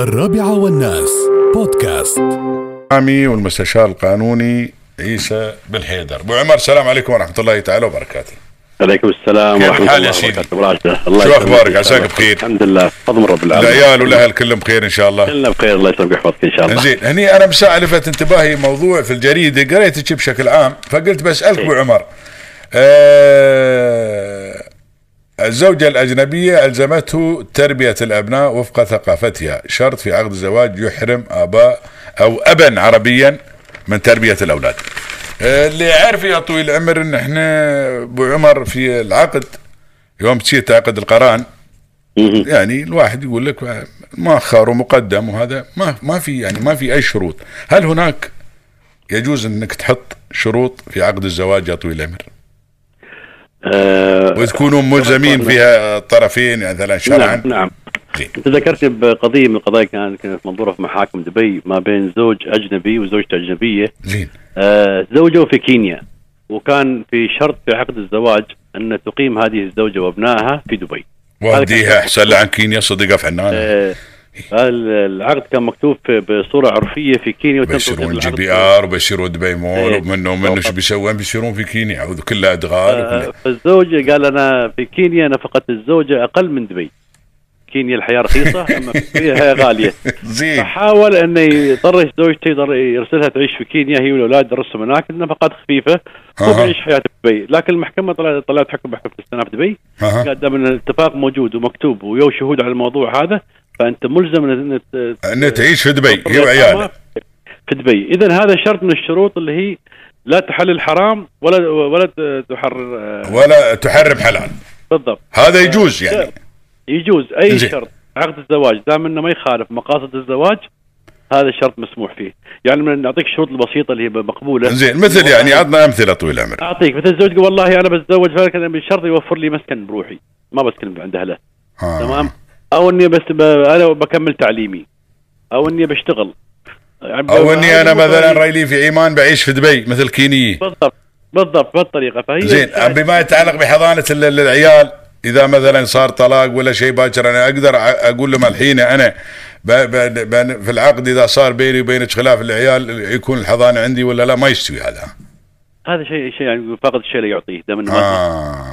الرابعة والناس. بودكاست. المحامي والمستشار القانوني عيسى بن حيدر أبو عمر السلام عليكم ورحمة الله تعالى وبركاته. عليكم السلام ورحمة الله يا سيدي؟ وبركاته. الله شو شاء عساك الله. بخير. الحمد لله. فضل رب العالمين. العيال والأهل كلهم بخير إن شاء الله. كلنا بخير. الله يسلمك ويحفظك إن شاء الله. زين هني أنا مساء لفت انتباهي موضوع في الجريدة. قريت بشكل عام فقلت بسألك أبو عمر. آه الزوجة الأجنبية ألزمته تربية الأبناء وفق ثقافتها. شرط في عقد الزواج يحرم آباء أو أبا عربيا من تربية الأولاد. آه، اللي عارف يا طويل العمر إن إحنا أبو عمر في العقد يوم تصير تعقد القران. يعني الواحد يقول لك مؤخر ومقدم وهذا ما ما في يعني ما في أي شروط. هل هناك يجوز إنك تحط شروط في عقد الزواج يا طويل العمر؟ آه وتكونوا ملزمين فيها الطرفين يعني مثلا شرعا. نعم نعم. أنت ذكرتني بقضية من القضايا كانت كانت منظورة في محاكم دبي ما بين زوج أجنبي وزوجته أجنبية. زين. آه زوجوا في كينيا وكان في شرط في عقد الزواج أن تقيم هذه الزوجة وأبنائها في دبي. وديها أحسن لها عن كينيا صدقها فنانه آه هذا العقد كان مكتوب بصورة عرفية في كينيا بيصيرون جي بي ار وبيصيروا دبي مول إيه. ومنه ومنه شو بيسوون؟ بيصيرون في كينيا عوذ كلها أدغال آه، فالزوج قال أنا في كينيا نفقة الزوجة أقل من دبي. كينيا الحياة رخيصة أما في الحياة غالية. زين. فحاول انه يضطر زوجته يرسلها تعيش في كينيا هي والأولاد يدرسهم هناك النفقات خفيفة حياته في دبي. لكن المحكمة طلعت طلعت حكم محكمه الاستئناف دبي. قال دام الاتفاق موجود ومكتوب ويو شهود على الموضوع هذا فأنت ملزم أن ت- أن تعيش في دبي. هي وعيالها في دبي. اذا هذا شرط من الشروط اللي هي لا تحلل حرام ولا ولا تحرر آه، ولا تحرم حلال. بالضبط. هذا يجوز يعني. يجوز. أي زين. شرط؟ عقد الزواج. دام إنه ما يخالف مقاصد الزواج هذا الشرط مسموح فيه. يعني من نعطيك الشروط البسيطة اللي هي مقبولة. زين مثل يعني عطنا أمثلة طويل العمر أعطيك. مثل الزوج والله أنا بتزوج فلكن بشرط يوفر لي مسكن بروحي. ما بسكن عند أهله. آه. تمام؟ أو إني بس ب... أنا بكمل تعليمي. أو إني بشتغل. يعني أو إني أنا مثلا رايلي في ايمان بعيش في دبي مثل كيني بالضبط. بالضبط. بهالطريقة. فهي زين بما يتعلق بحضانة ال- ال- العيال. إذا مثلا صار طلاق ولا شيء باكر أنا أقدر أقول لهم الحين أنا ب ب ب في العقد إذا صار بيني وبينك خلاف العيال يكون الحضانة عندي ولا لا؟ ما يستوي هذا. هذا شيء شيء يعني فاقد الشيء لا يعطيه. دام إنه آه.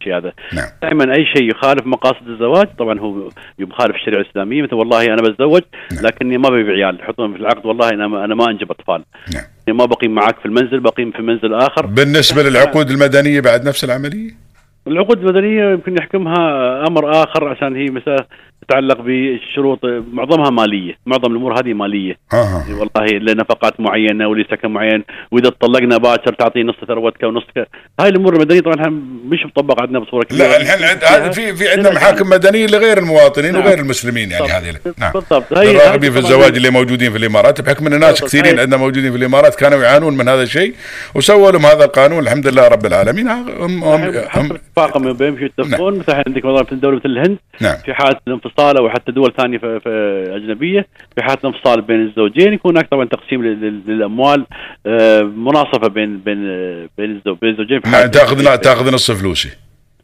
الشيء هذا. نعم. دائما أي شيء يخالف مقاصد الزواج طبعا هو يخالف الشريعة الإسلامية مثل والله أنا بتزوج نعم. لكني ما ببي عيال. يحطون في العقد والله أنا ما أنا ما أنجب أطفال. نعم. يعني ما بقيم معك في المنزل بقيم في منزل آخر. بالنسبة للعقود المدنية بعد نفس العملية؟ العقود المدنيه يمكن يحكمها أمر آخر عشان هي مساله تتعلق بالشروط معظمها مالية معظم الأمور هذه مالية. أها والله لنفقات معينة ولسكن معين وإذا طلقنا باكر تعطي نص ثروتك ونص ك... هاي الأمور المدنية طبعا مش مطبقة عندنا بصورة كبيرة. لا الحين عند- في في عندنا محاكم مدنية لغير المواطنين وغير المسلمين يعني هذه نعم. بالضبط. هي الراغبين في الزواج اللي موجودين في الإمارات بحكم إن ناس. كثيرين هاي- عندنا موجودين في الإمارات كانوا يعانون من هذا الشيء وسووا لهم هذا القانون الحمد لله رب العالمين. هم هم, هم اتفاقهم بيمشوا يتفقون مثلا عندك والله مثل دولة مثل الهند نعم. في حالة الانفصال أو حتى دول ثانية في, في أجنبية في حالة الانفصال بين الزوجين يكون هناك طبعا تقسيم لل- لل- للأموال آه، مناصفة بين بين آه، بين الزو- بين الزوجين نعم، تاخذ تأخذ نص فلوسي.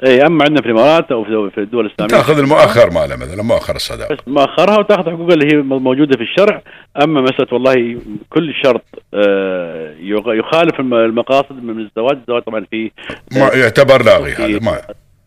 إي أما عندنا في الإمارات أو في الدول الإسلامية. تأخذ المؤخر ماله مثلا مؤخر الصداقة. بس مؤخرها وتأخذ حقوقها اللي هي موجودة في الشرع. أما مسألة والله كل شرط آه، يخالف الم- المقاصد من الزواج الزواج طبعا في ما يعتبر لاغي هذا ما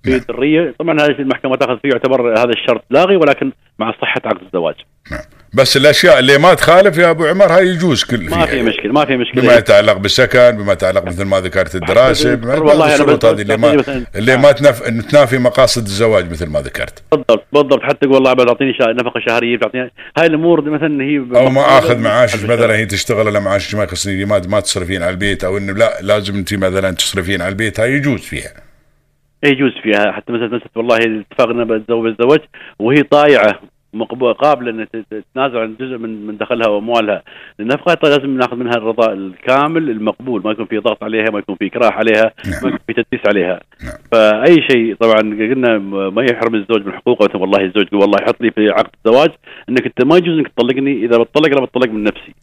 في نعم. دريه طبعا هذه المحكمة تأخذ فيه يعتبر هذا الشرط لاغي ولكن مع صحة عقد الزواج نعم. بس الأشياء اللي ما تخالف يا أبو عمر هاي يجوز كل ما في فيها مشكلة ما في مشكلة. بما يتعلق بالسكن بما يتعلق مثل ما ذكرت الدراسة بما والله الشروط بس- هذه اللي ما اللي ما تنف... تنافي مقاصد الزواج مثل ما ذكرت. بالضبط بالضبط. حتى تقول والله تعطيني شا- نفقة شهرية تعطيني هاي الأمور مثلا هي أو ما آخذ معاشك مثلا هي تشتغل على معاشك ما يخصني ما ما تصرفين على البيت أو إنه لا لازم أنت مثلا تصرفين على البيت هاي يجوز فيها. يجوز فيها. حتى مثلا والله اتفقنا بتزوج الزوج وهي طايعة. قابله ان تت- تتنازل عن جزء من من دخلها وأموالها. النفقه طيب لازم ناخذ منها الرضا الكامل المقبول. ما يكون في ضغط عليها ما يكون في اكراه عليها نعم. ما يكون في تدليس عليها. نعم. فأي شيء طبعا قلنا ما يحرم الزوج من حقوقه. والله الزوج يقول والله يحط لي في عقد الزواج. إنك أنت ما يجوز إنك تطلقني. إذا بتطلق أنا بتطلق من نفسي.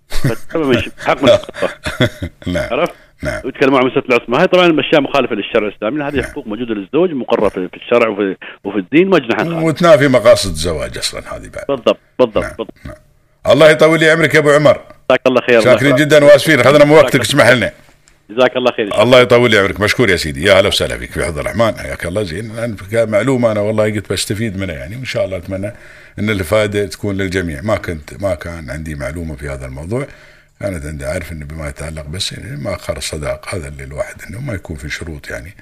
حق من حقه نعم. عرفت؟ نعم. ويتكلمون عن مسألة العصمة. هاي طبعا اشياء مخالفة للشرع الإسلامي. هذه نعم. حقوق موجودة للزوج مقرره في الشرع وفي, وفي الدين نخالف. وتنافي مقاصد الزواج أصلا هذه بعد. بالضبط بالضبط نعم. بالضبط. نعم. الله يطول لي عمرك يا أبو عمر. جزاك الله خير شاكرين. جدا وآسفين. اخذنا من وقتك اسمح لنا. جزاك الله خير. الله يطول لي عمرك. مشكور يا سيدي. يا هلا وسهلا فيك في عبد الرحمن. حياك الله. زين. معلومه أنا والله قلت بستفيد منها يعني. وان شاء الله أتمنى إن الافاده تكون للجميع. ما كنت ما كان عندي معلومة في هذا الموضوع. كانت عندي عارف إنه بما يتعلق بس يعني ما اخر الصداق هذا اللي الواحد إنه ما يكون في شروط يعني.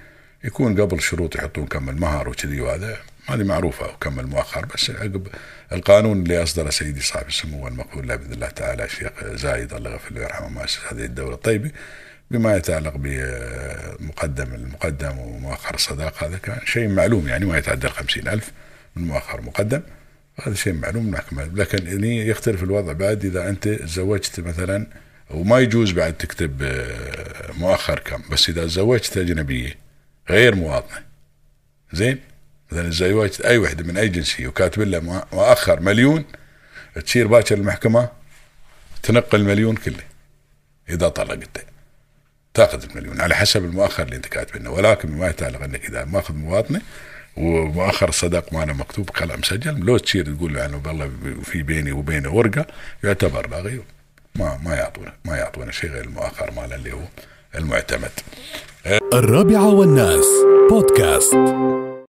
يكون قبل شروط يحطون كم المهر وكذي وهذا هذه معروفة وكم المؤخر بس عقب القانون اللي أصدره سيدي صاحب السمو والمقبول له باذن الله تعالى الشيخ زايد الله يغفر له ويرحمه مؤسس هذه الدولة. الطيبه بما يتعلق بمقدم المقدم ومؤخر الصداقة هذا كان شيء معلوم يعني ما يتعدى الخمسين ألف من مؤخر مقدم. هذا شيء معلوم محكمة لكن يعني يختلف الوضع. بعد إذا أنت تزوجت مثلا وما يجوز بعد تكتب آه، مؤخر كم بس إذا تزوجت أجنبية غير مواطنة. زين؟ مثلا تزوجت أي وحدة من أي جنسية وكاتب لها مؤخر مليون تصير باكر المحكمة تنقل المليون كله إذا طلقته تأخذ المليون على حسب المؤخر اللي أنت كاتبه ولكن ما يتعلق إنك إذا ماخذ مواطنة ومؤخر الصداق ماله مكتوب كلام مسجل لو تصير تقول له انه والله في بيني وبينه ورقة يعتبر لاغي ما ما يعطونا ما يعطونا شيء غير المؤخر ماله اللي هو المعتمد. الرابعة والناس بودكاست.